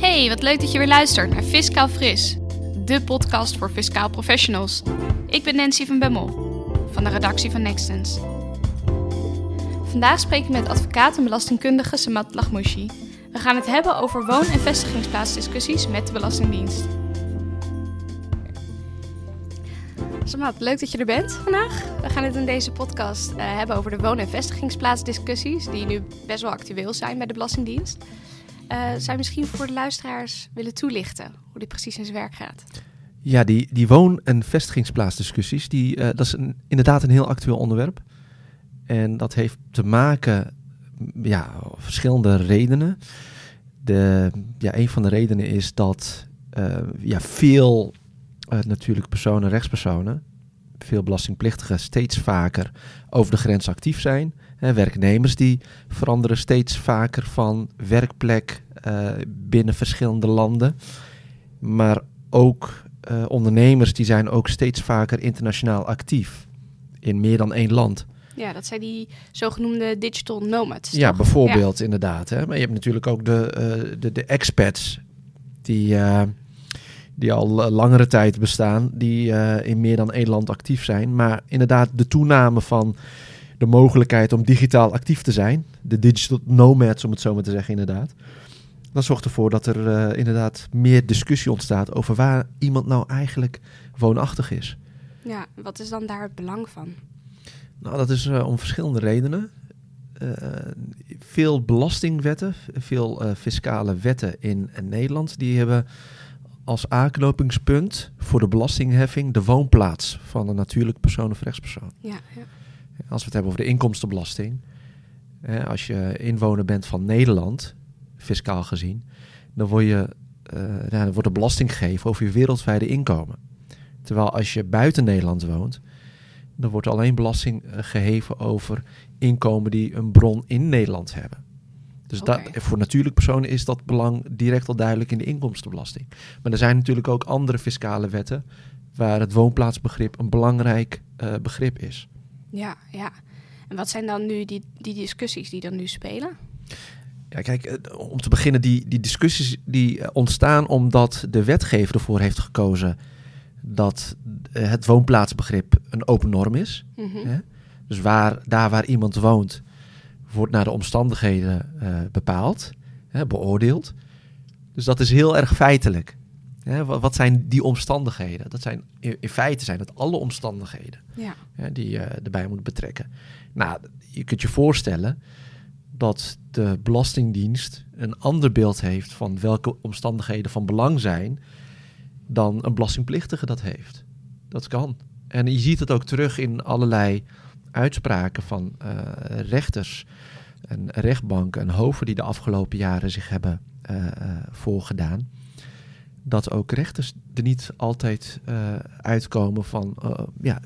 Hey, wat leuk dat je weer luistert naar Fiscaal Fris, de podcast voor fiscaal professionals. Ik ben Nancy van Bemmel, van de redactie van Nextens. Vandaag spreek ik met advocaat en belastingkundige Samat Lachmouchi. We gaan het hebben over woon- en vestigingsplaatsdiscussies met de Belastingdienst. Samat, leuk dat je er bent vandaag. We gaan het in deze podcast eh, hebben over de woon- en vestigingsplaatsdiscussies, die nu best wel actueel zijn bij de Belastingdienst. Uh, zou je misschien voor de luisteraars willen toelichten hoe dit precies in zijn werk gaat? Ja, die, die woon- en vestigingsplaatsdiscussies, die, uh, dat is inderdaad een heel actueel onderwerp. En dat heeft te maken, ja, verschillende redenen. De, ja, een van de redenen is dat uh, ja, veel natuurlijk personen, rechtspersonen, veel belastingplichtigen steeds vaker over de grens actief zijn. Hè, werknemers die veranderen steeds vaker van werkplek uh, binnen verschillende landen. Maar ook uh, ondernemers die zijn ook steeds vaker internationaal actief in meer dan één land. Ja, dat zijn die zogenoemde digital nomads. Ja, toch? bijvoorbeeld ja. inderdaad. Hè? Maar je hebt natuurlijk ook de, uh, de, de expats die, die al langere tijd bestaan, die in meer dan één land actief zijn. Maar inderdaad, de toename van de mogelijkheid om digitaal actief te zijn, de digital nomads om het zo maar te zeggen inderdaad, dat zorgt ervoor dat er uh, inderdaad meer discussie ontstaat over waar iemand nou eigenlijk woonachtig is. Ja, wat is dan daar het belang van? Nou, dat is uh, om verschillende redenen. Uh, veel belastingwetten, veel fiscale wetten in, in Nederland, die hebben als aanknopingspunt voor de belastingheffing de woonplaats van een natuurlijk persoon of rechtspersoon. Ja, ja. Als we het hebben over de inkomstenbelasting, hè, als je inwoner bent van Nederland, fiscaal gezien, dan, word je, uh, ja, dan wordt er belasting gegeven over je wereldwijde inkomen. Terwijl als je buiten Nederland woont, dan wordt alleen belasting geheven over inkomen die een bron in Nederland hebben. Dus okay. dat, voor natuurlijk personen is dat belang direct al duidelijk in de inkomstenbelasting. Maar er zijn natuurlijk ook andere fiscale wetten waar het woonplaatsbegrip een belangrijk uh, begrip is. Ja, ja. En wat zijn dan nu die, die discussies die dan nu spelen? Ja, kijk, om te beginnen, die, die discussies die ontstaan omdat de wetgever ervoor heeft gekozen dat het woonplaatsbegrip een open norm is. Mhm. Mm -hmm. Hè? Dus waar, daar waar iemand woont, wordt naar de omstandigheden uh, bepaald, hè, beoordeeld. Dus dat is heel erg feitelijk. Hè? Wat, wat, zijn die omstandigheden? Dat zijn, in, in feite zijn het alle omstandigheden ja. hè, die je erbij moet betrekken. Nou, je kunt je voorstellen dat de Belastingdienst een ander beeld heeft van welke omstandigheden van belang zijn dan een belastingplichtige dat heeft. Dat kan. En je ziet het ook terug in allerlei uitspraken van uh, rechters en rechtbanken en hoven die de afgelopen jaren zich hebben uh, voorgedaan. Dat ook rechters er niet altijd uh, uitkomen van, ja,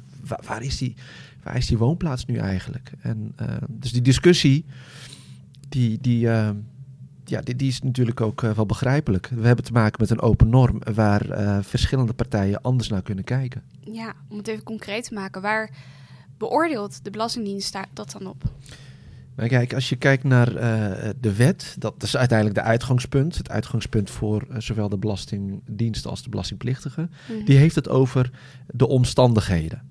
waar, is die, waar is die woonplaats nu eigenlijk? En dus die discussie die, die, ja, die, die, is natuurlijk ook wel begrijpelijk. We hebben te maken met een open norm waar verschillende partijen anders naar kunnen kijken. Ja, om het even concreet te maken, waar beoordeelt de Belastingdienst dat dan op? Nou, kijk, als je kijkt naar de wet, dat is uiteindelijk de uitgangspunt. Het uitgangspunt voor zowel de Belastingdienst als de belastingplichtige. Mhm. Mm -hmm. Die heeft het over de omstandigheden.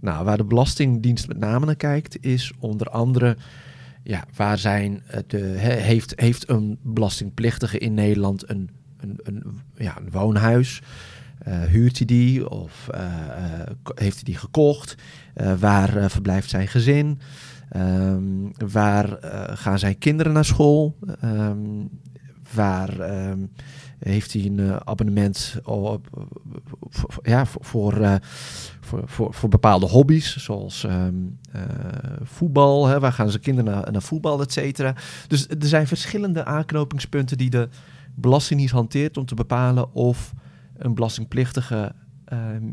Nou, waar de Belastingdienst met name naar kijkt, is onder andere ja, waar zijn de, he, heeft, heeft een belastingplichtige in Nederland een, een, een, ja, een woonhuis? Uh, huurt hij die of heeft hij die gekocht? waar verblijft zijn gezin? Um, waar gaan zijn kinderen naar school? Um, waar um, heeft hij een abonnement op, ja, voor, voor, voor, voor, voor bepaalde hobby's, zoals voetbal. Hè, waar gaan zijn kinderen naar, naar voetbal, et cetera. Dus er zijn verschillende aanknopingspunten die de Belastingdienst hanteert om te bepalen of een belastingplichtige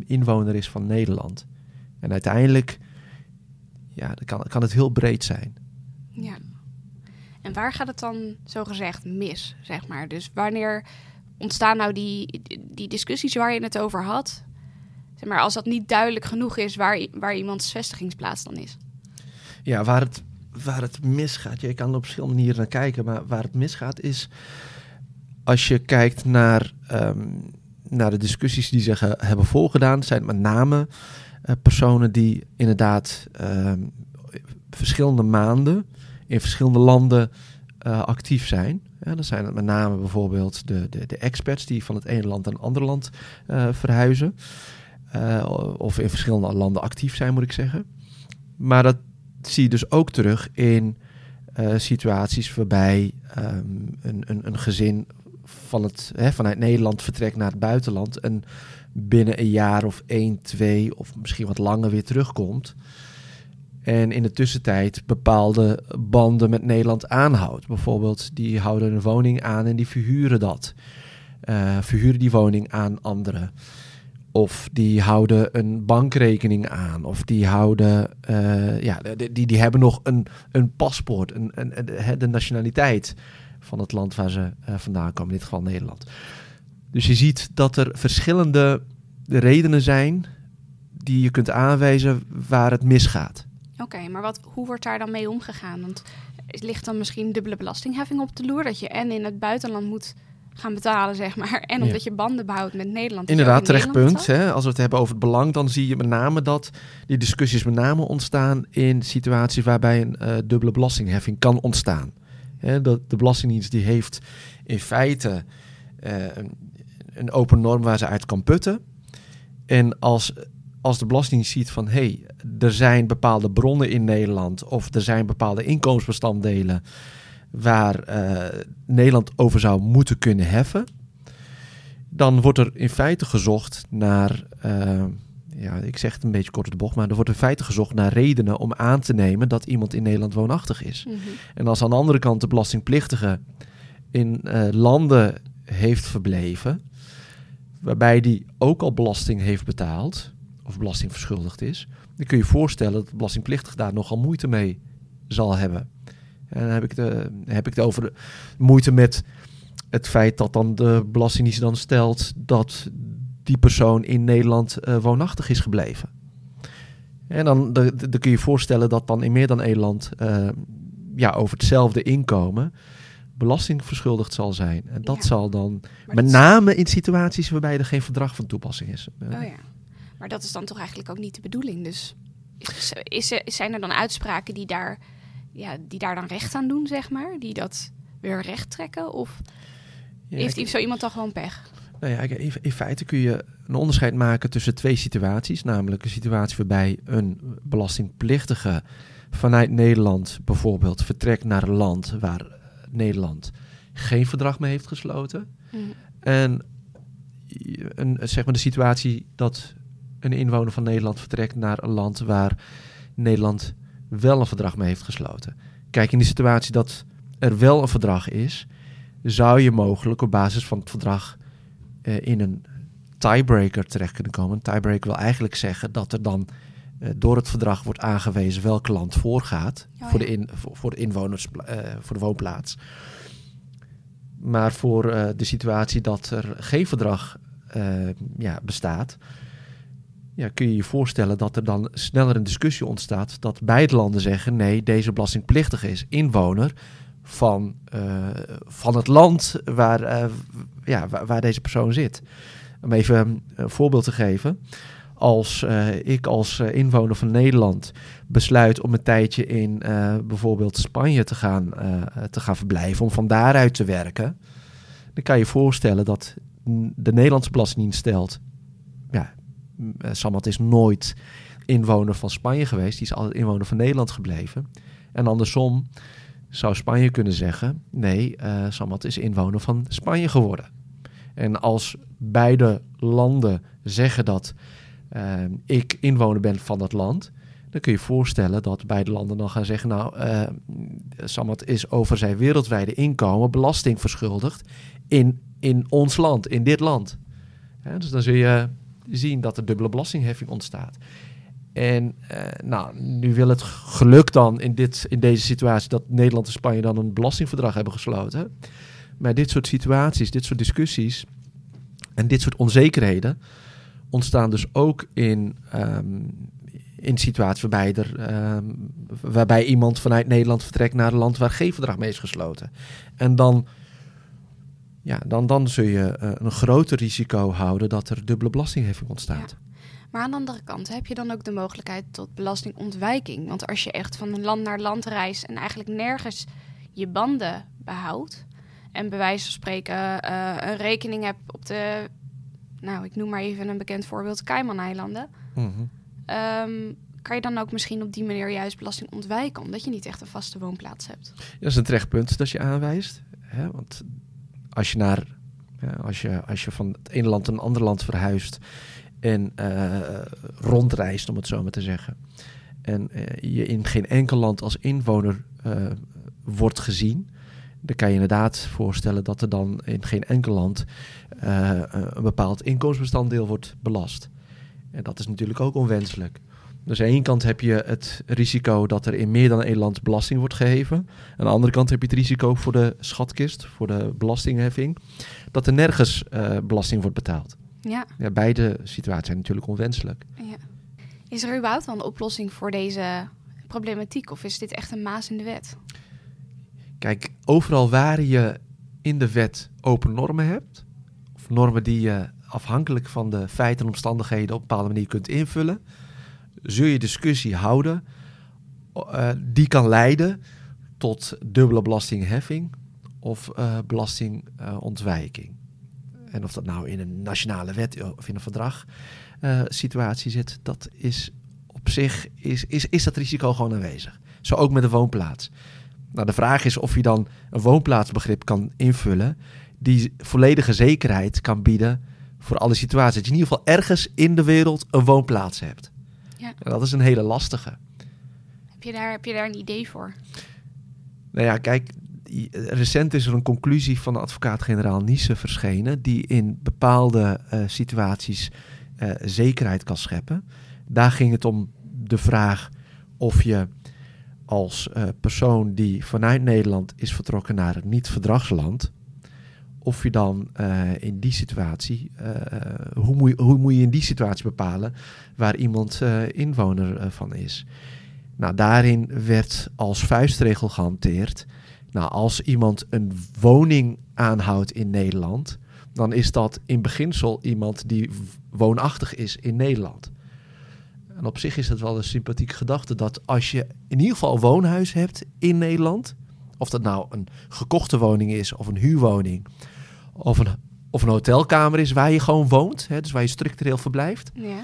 inwoner is van Nederland. En uiteindelijk ja, dan kan, kan het heel breed zijn. Ja. En waar gaat het dan zogezegd mis, zeg maar? Dus wanneer ontstaan nou die, die discussies waar je het over had? Zeg maar, als dat niet duidelijk genoeg is waar, waar iemands vestigingsplaats dan is. Ja, waar het waar het misgaat. Je kan op verschillende manieren naar kijken, maar waar het misgaat is als je kijkt naar, ehm, naar de discussies die zich hebben voorgedaan, zijn het met name personen die inderdaad ehm, verschillende maanden in verschillende landen uh, actief zijn. Ja, dan zijn met name bijvoorbeeld de, de, de experts die van het ene land naar een ander land uh, verhuizen. of in verschillende landen actief zijn, moet ik zeggen. Maar dat zie je dus ook terug in situaties waarbij um, een, een, een gezin van het, hè, vanuit Nederland vertrekt naar het buitenland en binnen een jaar of één, twee of misschien wat langer weer terugkomt. En in de tussentijd bepaalde banden met Nederland aanhoudt. Bijvoorbeeld, die houden een woning aan en die verhuren dat. Uh, verhuren die woning aan anderen. Of die houden een bankrekening aan. Of die houden, uh, ja, die, die hebben nog een, een paspoort, een, een, de nationaliteit van het land waar ze uh, vandaan komen, in dit geval Nederland. Dus je ziet dat er verschillende redenen zijn die je kunt aanwijzen waar het misgaat. Oké, maar wat, hoe wordt daar dan mee omgegaan? Want ligt dan misschien dubbele belastingheffing op de loer? Dat je en in het buitenland moet gaan betalen, zeg maar. En omdat je banden behoudt met Nederland. Inderdaad, terecht punt. Hè? Als we het hebben over het belang, dan zie je met name dat die discussies met name ontstaan in situaties waarbij een uh, dubbele belastingheffing kan ontstaan. Hè, de, de Belastingdienst die heeft in feite uh, een, open norm waar ze uit kan putten. En als als de Belastingdienst ziet van hé, hey, er zijn bepaalde bronnen in Nederland of er zijn bepaalde inkomensbestanddelen waar uh, Nederland over zou moeten kunnen heffen, dan wordt er in feite gezocht naar, uh, ja, ik zeg het een beetje kort de bocht, maar er wordt in feite gezocht naar redenen om aan te nemen dat iemand in Nederland woonachtig is. Mm -hmm. En als aan de andere kant de belastingplichtige in uh, landen heeft verbleven, waarbij die ook al belasting heeft betaald, of belasting verschuldigd is, dan kun je voorstellen dat de belastingplichtig daar nogal moeite mee zal hebben. En dan heb ik, de, heb ik het over de moeite met het feit dat dan de Belastingdienst dan stelt dat die persoon in Nederland uh, woonachtig is gebleven. En dan, kun je je voorstellen dat dan in meer dan één land uh, ja, over hetzelfde inkomen belasting verschuldigd zal zijn. En dat ja. zal dan maar met name in situaties waarbij er geen verdrag van toepassing is. Oh ja. Maar dat is dan toch eigenlijk ook niet de bedoeling. Dus is, is, is, zijn er dan uitspraken die daar, ja, die daar dan recht aan doen, zeg maar? Die dat weer recht trekken? Of ja, heeft ik, zo iemand dan gewoon pech? Nou ja, in feite kun je een onderscheid maken tussen twee situaties. Namelijk een situatie waarbij een belastingplichtige vanuit Nederland bijvoorbeeld vertrekt naar een land waar Nederland geen verdrag mee heeft gesloten. Mm. En een, zeg maar de situatie dat een inwoner van Nederland vertrekt naar een land waar Nederland wel een verdrag mee heeft gesloten. Kijk, in de situatie dat er wel een verdrag is, zou je mogelijk op basis van het verdrag uh, in een tiebreaker terecht kunnen komen. Een tiebreaker wil eigenlijk zeggen dat er dan door het verdrag wordt aangewezen welk land voorgaat oh, voor, de in, voor, de inwoners, uh, voor de woonplaats. Maar voor de situatie dat er geen verdrag ja, bestaat, ja, kun je je voorstellen dat er dan sneller een discussie ontstaat dat beide landen zeggen nee, deze belastingplichtige is inwoner van, uh, van het land waar, uh, ja, waar, waar, deze persoon zit. Om even een voorbeeld te geven. Als uh, ik als inwoner van Nederland besluit om een tijdje in bijvoorbeeld Spanje te gaan, te gaan verblijven, om van daaruit te werken, dan kan je voorstellen dat de Nederlandse Belastingdienst stelt, ja, Samad is nooit inwoner van Spanje geweest. Die is altijd inwoner van Nederland gebleven. En andersom zou Spanje kunnen zeggen: nee, Samad is inwoner van Spanje geworden. En als beide landen zeggen dat uh, ik inwoner ben van dat land, dan kun je voorstellen dat beide landen dan gaan zeggen: Nou, uh, is over zijn wereldwijde inkomen belasting verschuldigd in, in ons land, in dit land. Dus dan zul je zien dat er dubbele belastingheffing ontstaat. En uh, nou, nu wil het geluk dan in, dit, in deze situatie dat Nederland en Spanje dan een belastingverdrag hebben gesloten. Maar dit soort situaties, dit soort discussies en dit soort onzekerheden ontstaan dus ook in, um, in situaties waarbij, er, ehm, waarbij iemand vanuit Nederland vertrekt naar een land waar geen verdrag mee is gesloten. En dan, ja, dan, dan zul je eh, een groter risico houden dat er dubbele belastingheffing ontstaat. Maar aan de andere kant heb je dan ook de mogelijkheid tot belastingontwijking. Want als je echt van land naar land reist en eigenlijk nergens je banden behoudt. En bij wijze van spreken eh, een rekening hebt op de, nou ik noem maar even een bekend voorbeeld, Cayman-eilanden. Mhm. Ehm, kan je dan ook misschien op die manier juist belasting ontwijken, omdat je niet echt een vaste woonplaats hebt? Dat is een terecht punt dat je aanwijst. Hè? Want als je, naar, ja, als, je, als je van het ene land naar een ander land verhuist en eh, rondreist, om het zo maar te zeggen. En eh, je in geen enkel land als inwoner eh, wordt gezien. Dan kan je inderdaad voorstellen dat er dan in geen enkel land eh, een bepaald inkomensbestanddeel wordt belast. En dat is natuurlijk ook onwenselijk. Dus aan de ene kant heb je het risico dat er in meer dan één land belasting wordt geheven. Aan de andere kant heb je het risico voor de schatkist, voor de belastingheffing, dat er nergens eh, belasting wordt betaald. Ja, Ja, beide situaties zijn natuurlijk onwenselijk. ja. Is er überhaupt dan een oplossing voor deze problematiek? Of is dit echt een maas in de wet? Kijk, overal waar je in de wet open normen hebt, of normen die je afhankelijk van de feiten en omstandigheden op een bepaalde manier kunt invullen, zul je discussie houden eh, die kan leiden tot dubbele belastingheffing of eh, belastingontwijking. en of dat nou in een nationale wet of in een verdrag eh, situatie zit, dat is op zich is, is, is dat risico gewoon aanwezig. Zo ook met een woonplaats. Nou, de vraag is of je dan een woonplaatsbegrip kan invullen die volledige zekerheid kan bieden voor alle situaties. Dat je in ieder geval ergens in de wereld een woonplaats hebt. Ja. En dat is een hele lastige. Heb je daar, heb je daar een idee voor? Nou ja, kijk, recent is er een conclusie van de advocaat-generaal Niese verschenen, die in bepaalde eh, situaties eh, zekerheid kan scheppen. Daar ging het om de vraag of je als eh, persoon die vanuit Nederland is vertrokken naar een niet-verdragsland, of je dan eh, in die situatie, eh, hoe, moet je, hoe moet je in die situatie bepalen waar iemand inwoner van is? Nou, daarin werd als vuistregel gehanteerd. Nou, als iemand een woning aanhoudt in Nederland, dan is dat in beginsel iemand die woonachtig is in Nederland. En op zich is dat wel een sympathieke gedachte dat als je in ieder geval een woonhuis hebt in Nederland, of dat nou een gekochte woning is of een huurwoning, of een, of een hotelkamer is waar je gewoon woont, hè, dus waar je structureel verblijft, Ja.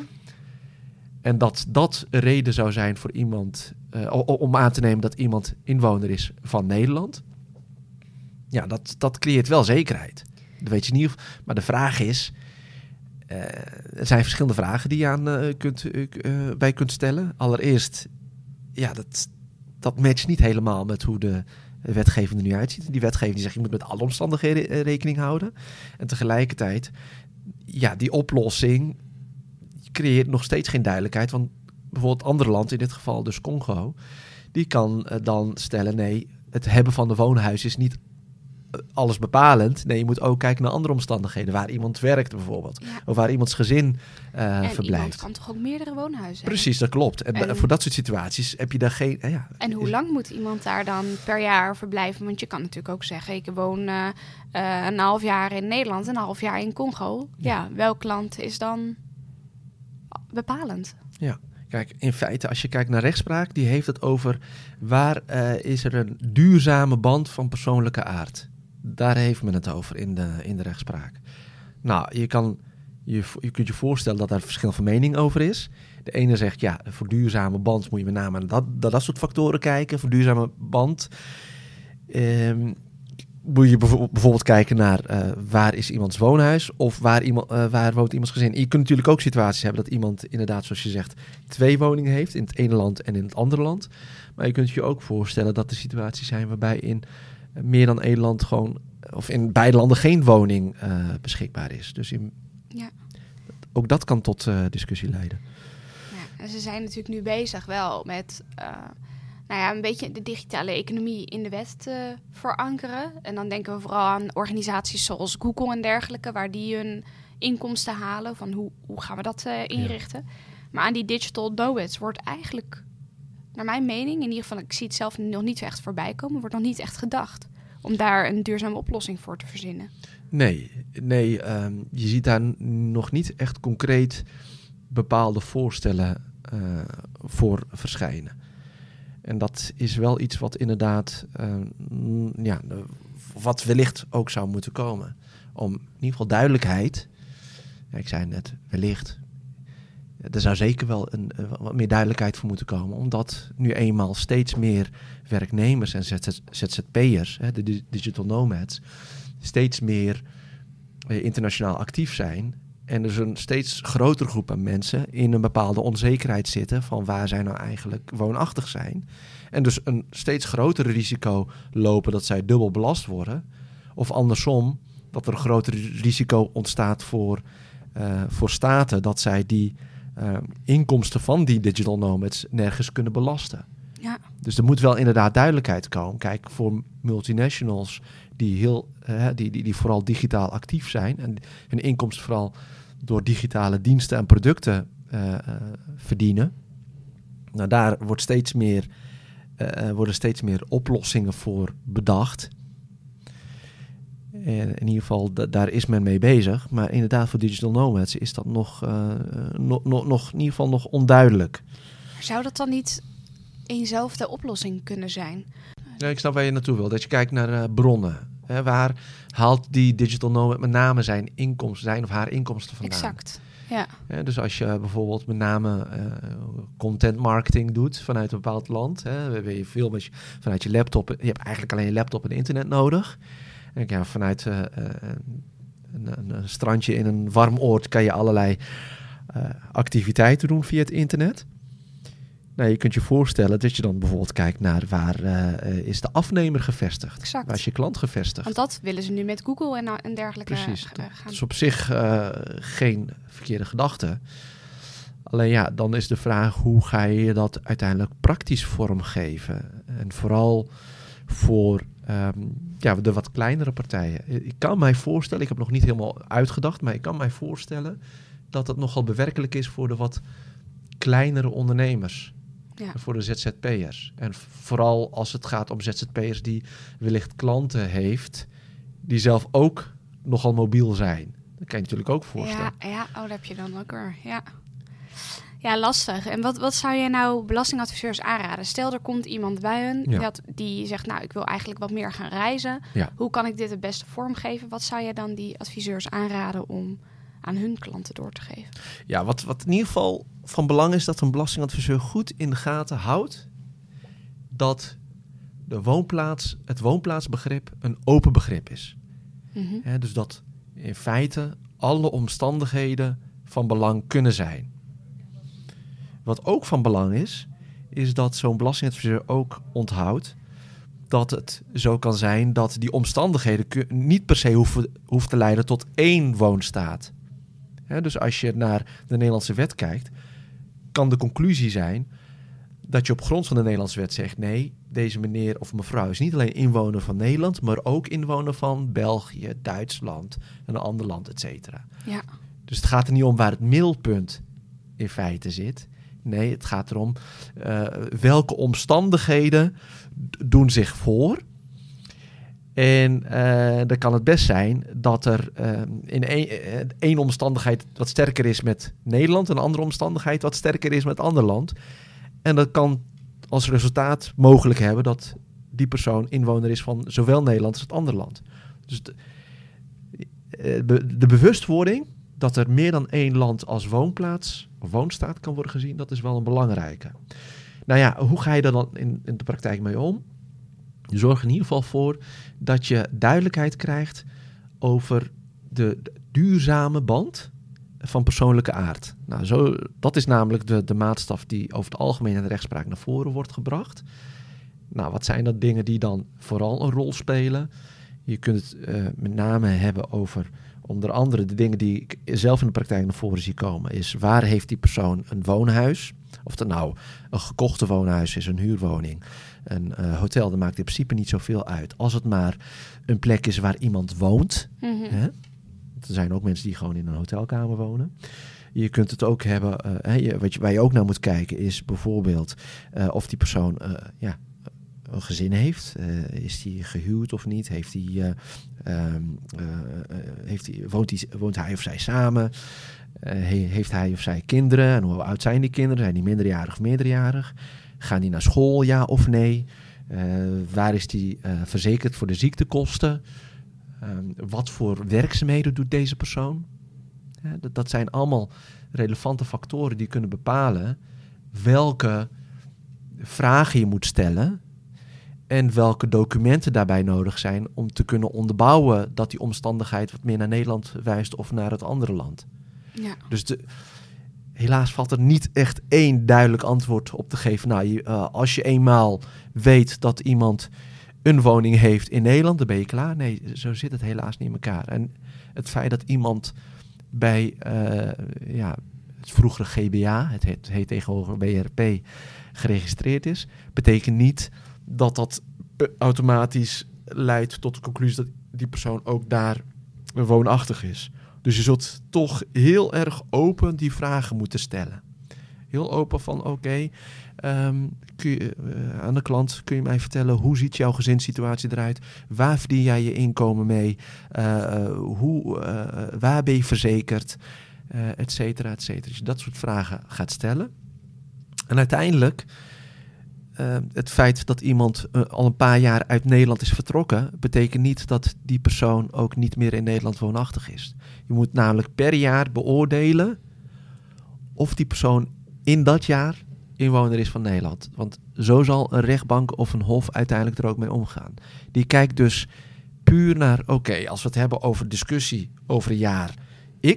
en dat dat een reden zou zijn voor iemand eh, om aan te nemen dat iemand inwoner is van Nederland. Ja, dat, dat creëert wel zekerheid. Dat weet je niet. Of, maar de vraag is. Eh, er zijn verschillende vragen die je aan eh, kunt, eh, bij kunt stellen. Allereerst, ja, dat, dat matcht niet helemaal met hoe de wetgeving er nu uitziet. Die wetgeving die zegt je moet met alle omstandigheden rekening houden. En tegelijkertijd, ja, die oplossing creëert nog steeds geen duidelijkheid. Want bijvoorbeeld andere land, in dit geval dus Congo, die kan dan stellen: nee, het hebben van de woonhuis is niet alles bepalend. Nee, je moet ook kijken naar andere omstandigheden, waar iemand werkt bijvoorbeeld, ja. of waar iemands gezin eh, en iemand verblijft. kan toch ook meerdere woonhuizen? Precies, dat klopt. En, En- voor dat soort situaties heb je daar geen. eh, ja, En hoe is- lang moet iemand daar dan per jaar verblijven? Want je kan natuurlijk ook zeggen, ik woon eh, een half jaar in Nederland, een half jaar in Congo. Ja, welk land is dan bepalend? Kijk, in feite, als je kijkt naar rechtspraak, die heeft het over waar is er een duurzame band van persoonlijke aard. Daar heeft men het over in de, in de rechtspraak. Nou, je, kan, je, je kunt je voorstellen dat daar verschil van mening over is. De ene zegt, ja, voor duurzame band moet je met name naar dat, dat, soort factoren kijken. Voor duurzame band ehm, moet je bijvo- bijvoorbeeld kijken naar eh, waar is iemands woonhuis of waar, iemand, eh, waar woont iemands gezin. Je kunt natuurlijk ook situaties hebben dat iemand inderdaad, zoals je zegt, twee woningen heeft in het ene land en in het andere land. Maar je kunt je ook voorstellen dat er situaties zijn waarbij in meer dan één land gewoon, of in beide landen geen woning eh, beschikbaar is. Dus in, Ja. ook dat kan tot eh, discussie leiden. Ja, en ze zijn natuurlijk nu bezig wel met eh, nou ja, een beetje de digitale economie in de wet te verankeren. En dan denken we vooral aan organisaties zoals Google en dergelijke, waar die hun inkomsten halen. Van hoe, hoe gaan we dat inrichten? Maar aan die digital nomads wordt eigenlijk, naar mijn mening, in ieder geval, ik zie het zelf nog niet echt voorbij komen, wordt nog niet echt gedacht om daar een duurzame oplossing voor te verzinnen. Nee, nee ehm, je ziet daar nog niet echt concreet bepaalde voorstellen uh, voor verschijnen. En dat is wel iets wat inderdaad, uh, ja, wat wellicht ook zou moeten komen. Om in ieder geval duidelijkheid. Ja, ik zei net, wellicht. Er zou zeker wel een, uh, wat meer duidelijkheid voor moeten komen. Omdat nu eenmaal steeds meer werknemers en ZZP'ers, de digital nomads, steeds meer uh, internationaal actief zijn. En dus een steeds grotere groep aan mensen in een bepaalde onzekerheid zitten van waar zij nou eigenlijk woonachtig zijn. En dus een steeds groter risico lopen dat zij dubbel belast worden. Of andersom, dat er een groter risico ontstaat voor, uh, voor staten dat zij die uh, inkomsten van die digital nomads nergens kunnen belasten. Ja. Dus er moet wel inderdaad duidelijkheid komen. Kijk, voor multinationals die, heel, uh, die, die, die vooral digitaal actief zijn en hun inkomsten vooral door digitale diensten en producten uh, uh, verdienen. Nou, daar wordt steeds meer, worden steeds meer oplossingen voor bedacht. En in ieder geval, daar is men mee bezig. Maar inderdaad, voor digital nomads is dat nog, nog, nog, nog in ieder geval nog onduidelijk. Zou dat dan niet eenzelfde oplossing kunnen zijn? Ja, ik snap waar je naartoe wil. Dat je kijkt naar bronnen. Hè, waar haalt die digital nomad met name zijn inkomsten, zijn of haar inkomsten vandaan? Exact. Ja. ja dus als je bijvoorbeeld met name uh, content marketing doet vanuit een bepaald land, hè, ben je veel met je, vanuit je laptop. Je hebt eigenlijk alleen je laptop en internet nodig. En ja, vanuit uh, een, een, een, strandje in een warm oord kan je allerlei activiteiten doen via het internet. Nou, je kunt je voorstellen dat je dan bijvoorbeeld kijkt naar waar uh, is de afnemer gevestigd. Exact. Waar is je klant gevestigd? Want dat willen ze nu met Google en, en dergelijke Precies. Uh, dat gaan. is op zich uh, geen verkeerde gedachte. Alleen ja, dan is de vraag hoe ga je dat uiteindelijk praktisch vormgeven? En vooral voor um, ja, de wat kleinere partijen. Ik kan mij voorstellen, ik heb nog niet helemaal uitgedacht, maar ik kan mij voorstellen dat het nogal bewerkelijk is voor de wat kleinere ondernemers. Ja. Voor de ZZP'ers. En vooral als het gaat om ZZP'ers die wellicht klanten heeft, die zelf ook nogal mobiel zijn. Dat kan je natuurlijk ook voorstellen. Ja, ja. oh, daar heb je dan ook weer. Ja. Ja, lastig. En wat, wat zou jij nou belastingadviseurs aanraden? Stel, er komt iemand bij hun Ja. dat, die zegt, nou, ik wil eigenlijk wat meer gaan reizen. Ja. Hoe kan ik dit het beste vormgeven? Wat zou jij dan die adviseurs aanraden om aan hun klanten door te geven? Ja, wat, wat in ieder geval van belang is dat een belastingadviseur goed in de gaten houdt dat de woonplaats, het woonplaatsbegrip een open begrip is. Mhm. Dus dat in feite alle omstandigheden van belang kunnen zijn. Wat ook van belang is, is dat zo'n belastingadviseur ook onthoudt dat het zo kan zijn dat die omstandigheden niet per se hoeven, hoeft te leiden tot één woonstaat. Dus als je naar de Nederlandse wet kijkt, kan de conclusie zijn dat je op grond van de Nederlandse wet zegt: nee, deze meneer of mevrouw is niet alleen inwoner van Nederland, maar ook inwoner van België, Duitsland en een ander land, et cetera. Ja. Dus het gaat er niet om waar het middelpunt in feite zit. Nee, het gaat erom uh, welke omstandigheden doen zich voor. En uh, dan kan het best zijn dat er uh, in één, omstandigheid wat sterker is met Nederland, en een andere omstandigheid wat sterker is met ander land. En dat kan als resultaat mogelijk hebben dat die persoon inwoner is van zowel Nederland als het andere land. Dus de, de bewustwording dat er meer dan één land als woonplaats of woonstaat kan worden gezien, dat is wel een belangrijke. Nou ja, hoe ga je daar dan in, in de praktijk mee om? Je zorgt in ieder geval voor dat je duidelijkheid krijgt over de, duurzame band van persoonlijke aard. Nou, zo, dat is namelijk de, de maatstaf die over het algemeen in de rechtspraak naar voren wordt gebracht. Nou, wat zijn dat dingen die dan vooral een rol spelen? Je kunt het uh, met name hebben over onder andere de dingen die ik zelf in de praktijk naar voren zie komen, is waar heeft die persoon een woonhuis? Of dat nou een gekochte woonhuis is, een huurwoning, een uh, hotel, dat maakt in principe niet zoveel uit. Als het maar een plek is waar iemand woont. Mhm. Hè? Er zijn ook mensen die gewoon in een hotelkamer wonen. Je kunt het ook hebben, eh, je, wat je, waar je ook naar moet kijken is bijvoorbeeld uh, of die persoon ja, een gezin heeft. is hij gehuwd of niet? Heeft hij, ehm, heeft hij, woont, hij, woont hij of zij samen? heeft hij of zij kinderen? En hoe oud zijn die kinderen? Zijn die minderjarig of meerderjarig? Gaan die naar school, ja of nee? waar is die verzekerd voor de ziektekosten? Ehm, wat voor werkzaamheden doet deze persoon? dat, dat zijn allemaal relevante factoren die kunnen bepalen welke vragen je moet stellen en welke documenten daarbij nodig zijn om te kunnen onderbouwen dat die omstandigheid wat meer naar Nederland wijst of naar het andere land. Ja. Dus de, helaas valt er niet echt één duidelijk antwoord op te geven. Nou, je, uh, als je eenmaal weet dat iemand een woning heeft in Nederland, dan ben je klaar. Nee, zo zit het helaas niet in elkaar. En het feit dat iemand bij uh, ja, het vroegere GBA, het heet, heet tegenwoordig BRP, geregistreerd is, betekent niet dat dat automatisch leidt tot de conclusie dat die persoon ook daar woonachtig is. Dus je zult toch heel erg open die vragen moeten stellen. Heel open van oké, um, uh, aan de klant kun je mij vertellen hoe ziet jouw gezinssituatie eruit? Waar verdien jij je inkomen mee? Uh, hoe, waar ben je verzekerd? Uh, et cetera, et cetera. Dus je dat soort vragen gaat stellen. En uiteindelijk, het feit dat iemand al een paar jaar uit Nederland is vertrokken, betekent niet dat die persoon ook niet meer in Nederland woonachtig is. Je moet namelijk per jaar beoordelen of die persoon in dat jaar inwoner is van Nederland. Want zo zal een rechtbank of een hof uiteindelijk er ook mee omgaan. Die kijkt dus puur naar, oké, als we het hebben over discussie over jaar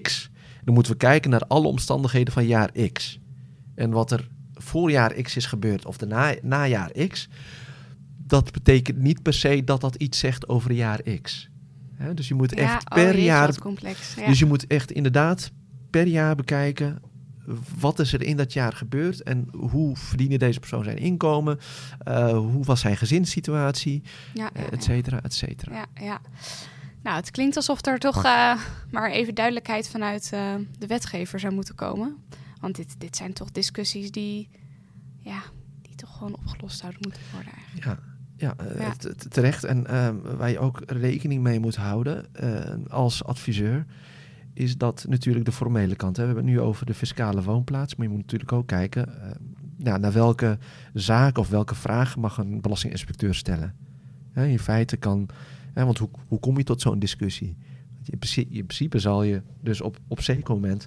X, dan moeten we kijken naar alle omstandigheden van jaar X. En wat er voor jaar X is gebeurd of de na, najaar X, dat betekent niet per se dat dat iets zegt over een jaar X. dus je moet echt oh, per jaar. Complex, ja. Dus je moet echt inderdaad per jaar bekijken wat is er in dat jaar gebeurd en hoe verdiende deze persoon zijn inkomen? Uh, hoe was zijn gezinssituatie? Ja, ja, et cetera, et cetera. Ja, ja. Nou, het klinkt alsof er toch uh, maar even duidelijkheid vanuit uh, de wetgever zou moeten komen. Want dit, dit zijn toch discussies die, ja, die toch gewoon opgelost zouden moeten worden eigenlijk. Ja. Ja, ja. terecht. En ehm, waar je ook rekening mee moet houden als adviseur, is dat natuurlijk de formele kant. Hè. We hebben het nu over de fiscale woonplaats, maar je moet natuurlijk ook kijken uh, ja, naar welke zaak of welke vraag mag een belastinginspecteur stellen. in feite kan, hè, want hoe, hoe kom je tot zo'n discussie? In principe, in principe, zal je dus op, op zeker moment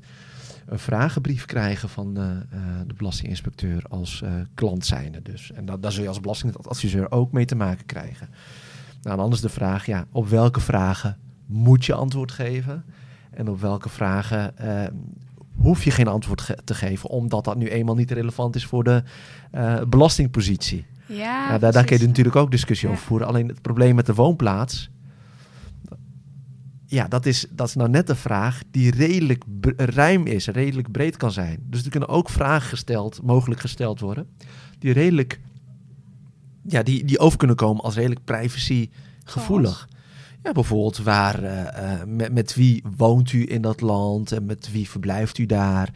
een vragenbrief krijgen van uh, uh, de belastinginspecteur als klant zijnde. Dus. En dat, daar zul je als belastingadviseur ook mee te maken krijgen. Nou, dan is de vraag, ja, op welke vragen moet je antwoord geven? En op welke vragen uh, hoef je geen antwoord ge te geven, omdat dat nu eenmaal niet relevant is voor de belastingpositie. Ja, nou, daar, daar kun je natuurlijk ook discussie over voeren. Alleen het probleem met de woonplaats. Ja, dat is, dat is nou net de vraag die redelijk ruim is, redelijk breed kan zijn. Dus er kunnen ook vragen gesteld, mogelijk gesteld worden, die redelijk, ja, die, die over kunnen komen als redelijk privacy gevoelig. Ja, bijvoorbeeld waar, uh, met, met wie woont u in dat land en met wie verblijft u daar?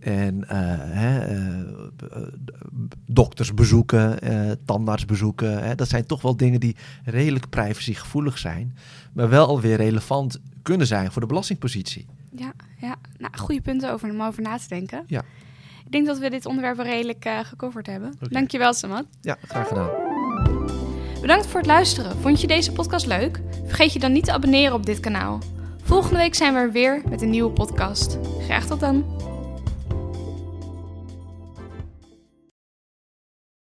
En uh, hè, dokters bezoeken, tandarts bezoeken. Hè, dat zijn toch wel dingen die redelijk privacygevoelig zijn. Maar wel alweer relevant kunnen zijn voor de belastingpositie. Ja, ja. Nou, goede punten over, om over na te denken. Ja. Ik denk dat we dit onderwerp redelijk uh, gecoverd hebben. Okay. Dankjewel, Samad. Ja, graag gedaan. Bedankt voor het luisteren. Vond je deze podcast leuk? Vergeet je dan niet te abonneren op dit kanaal. Volgende week zijn we er weer met een nieuwe podcast. Graag tot dan.